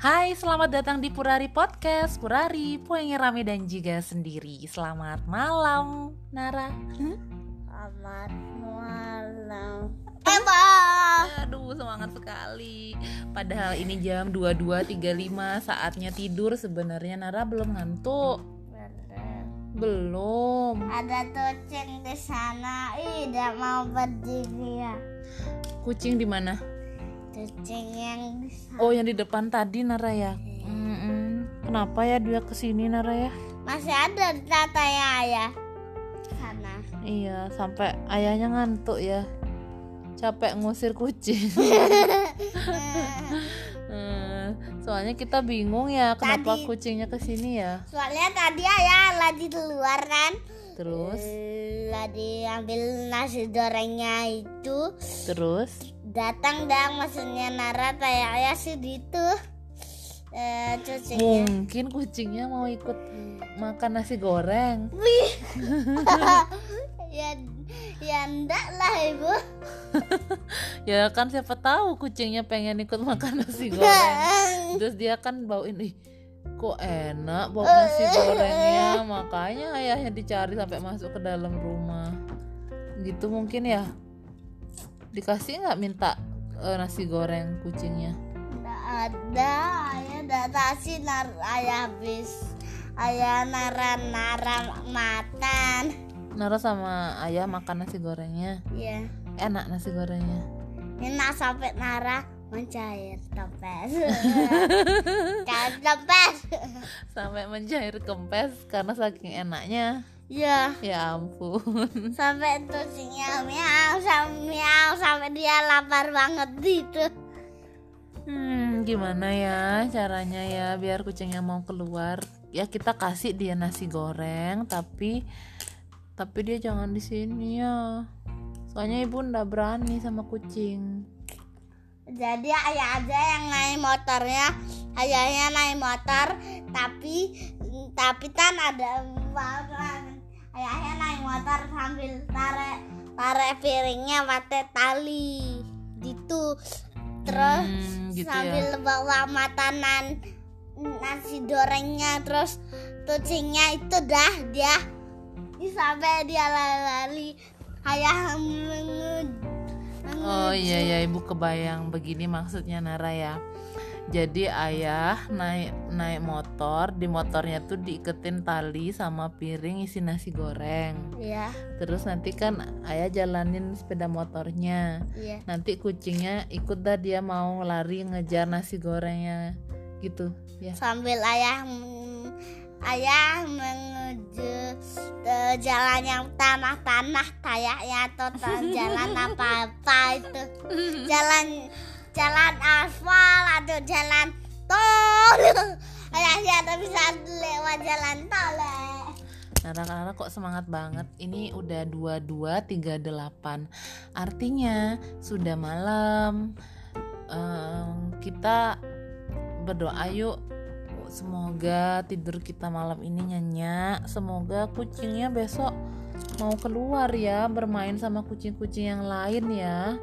Hai, selamat datang di Purari Podcast Purari, puengnya rame dan juga sendiri Selamat malam, Nara Selamat malam. Hebat. Aduh, semangat sekali Padahal ini jam 22.35 Saatnya tidur sebenarnya Nara belum ngantuk Belum Ada kucing di sana. Ih, tidak mau berdiri ya. Kucing di mana? Kucing yang sana. Oh, yang di depan tadi Nara ya Mm-mm. Kenapa ya dia ke sini Nara ya? Masih ada tatanya ayah. Sana. Iya, sampai ayahnya ngantuk ya. Capek ngusir kucing. Hmm, Soalnya kita bingung ya kenapa Tadi- kucingnya ke sini ya. Soalnya tadi ayah lagi di luar kan. Terus, Eh, Lagi ambil nasi gorengnya itu. terus, Datang dong maksudnya Nara kayak ayah sih gitu. Eh, cucinya. mungkin kucingnya mau ikut makan nasi goreng. Wih. ya ya enggak lah ibu Ya kan siapa tahu kucingnya pengen ikut makan nasi goreng. Terus dia kan bauin, ih kok enak bau nasi gorengnya. Makanya ayahnya dicari sampai masuk ke dalam rumah. Gitu mungkin ya. Dikasih nggak minta eh, nasi goreng kucingnya? Enggak ada ayah enggak kasih nar ayah habis ayah nara nara makan Nara sama ayah makan nasi gorengnya. ya Enak nasi gorengnya. enak sampai nara mencair topes kan topes Sampai mencair kempes karena saking enaknya. Ya Ya ampun. sampai tusinya miau sampai miau sampai dia lapar banget gitu Hmm, gimana ya caranya ya biar kucingnya mau keluar? Ya kita kasih dia nasi goreng, tapi tapi dia jangan di sini ya. Soalnya ibu ndak berani sama kucing. Jadi ayah aja yang naik motornya, ayahnya naik motor, tapi tapi kan ada barang. Ayahnya naik motor sambil tarik tarik piringnya pakai tali gitu. Terus Hmm, gitu ya. sambil bawa makanan nasi gorengnya terus kucingnya itu dah dia sampai dia lari-lari ayah mengu- Oh iya ya ibu kebayang begini maksudnya Nara ya. Jadi ayah naik naik motor, di motornya tuh diiketin tali sama piring isi nasi goreng. Iya, Terus nanti kan ayah jalanin sepeda motornya. iya. Nanti kucingnya ikut dah dia mau lari ngejar nasi gorengnya gitu ya. Sambil ayah ayah menuju ke jalan yang tanah-tanah kayaknya atau ta- jalan apa-apa itu. Jalan jalan aspal atau jalan tol. Ayahnya ada bisa lewat jalan tol. eh. Nara Nara kok semangat banget. Ini udah 2238. Artinya sudah malam. Em, kita berdoa yuk. Semoga tidur kita malam ini nyenyak. Semoga kucingnya besok mau keluar ya bermain sama kucing-kucing yang lain ya.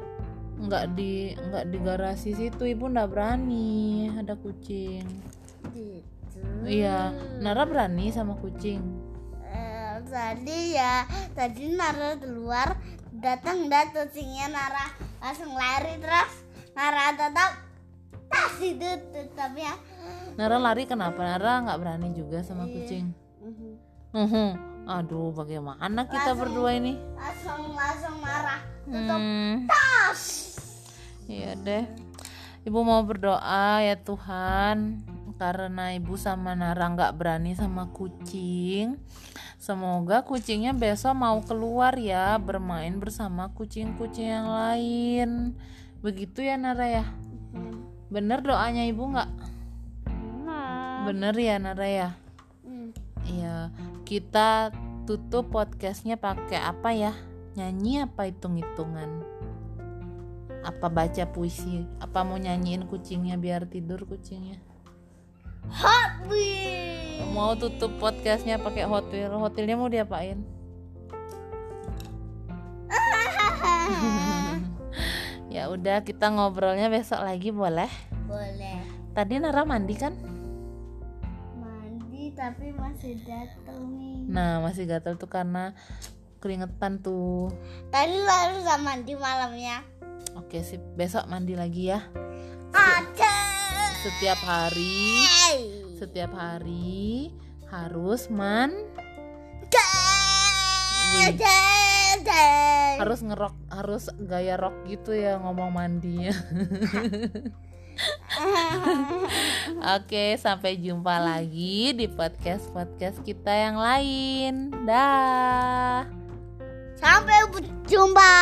Nggak di nggak di garasi situ ibu nggak berani ada kucing. Gitu. Iya, Nara berani sama kucing. Eh, tadi ya tadi Nara keluar datang dan kucingnya Nara langsung lari terus Nara tetap tas itu tetap ya Nara lari kenapa? Nara nggak berani juga sama Iya. kucing. Uhum. Aduh, bagaimana kita Langsung. berdua ini? langsung langsung Nara tetap Hmm, tas iya deh. Ibu mau berdoa ya Tuhan, karena ibu sama Nara nggak berani sama kucing. Semoga kucingnya besok mau keluar ya, bermain bersama kucing-kucing yang lain. Begitu ya Nara ya? Bener doanya ibu nggak? nah Bener ya Nara ya? Kita tutup podcastnya pakai apa ya? Nyanyi apa hitung-hitungan? Apa baca puisi? Apa mau nyanyiin kucingnya biar tidur kucingnya? Hot Wheels Mau tutup podcastnya pakai Hot Wheel? Hot mau diapain? ya udah kita ngobrolnya besok lagi boleh? boleh tadi Nara mandi kan tapi masih gatel nih. Nah masih gatel tuh karena keringetan tuh. Tadi lalu sama mandi malamnya. Oke sip. Besok mandi lagi ya. Ada. Setiap hari. Setiap hari harus man Wih. harus ngerok harus gaya rock gitu ya ngomong mandinya Oke, sampai jumpa lagi di podcast-podcast kita yang lain. Dah. Sampai jumpa.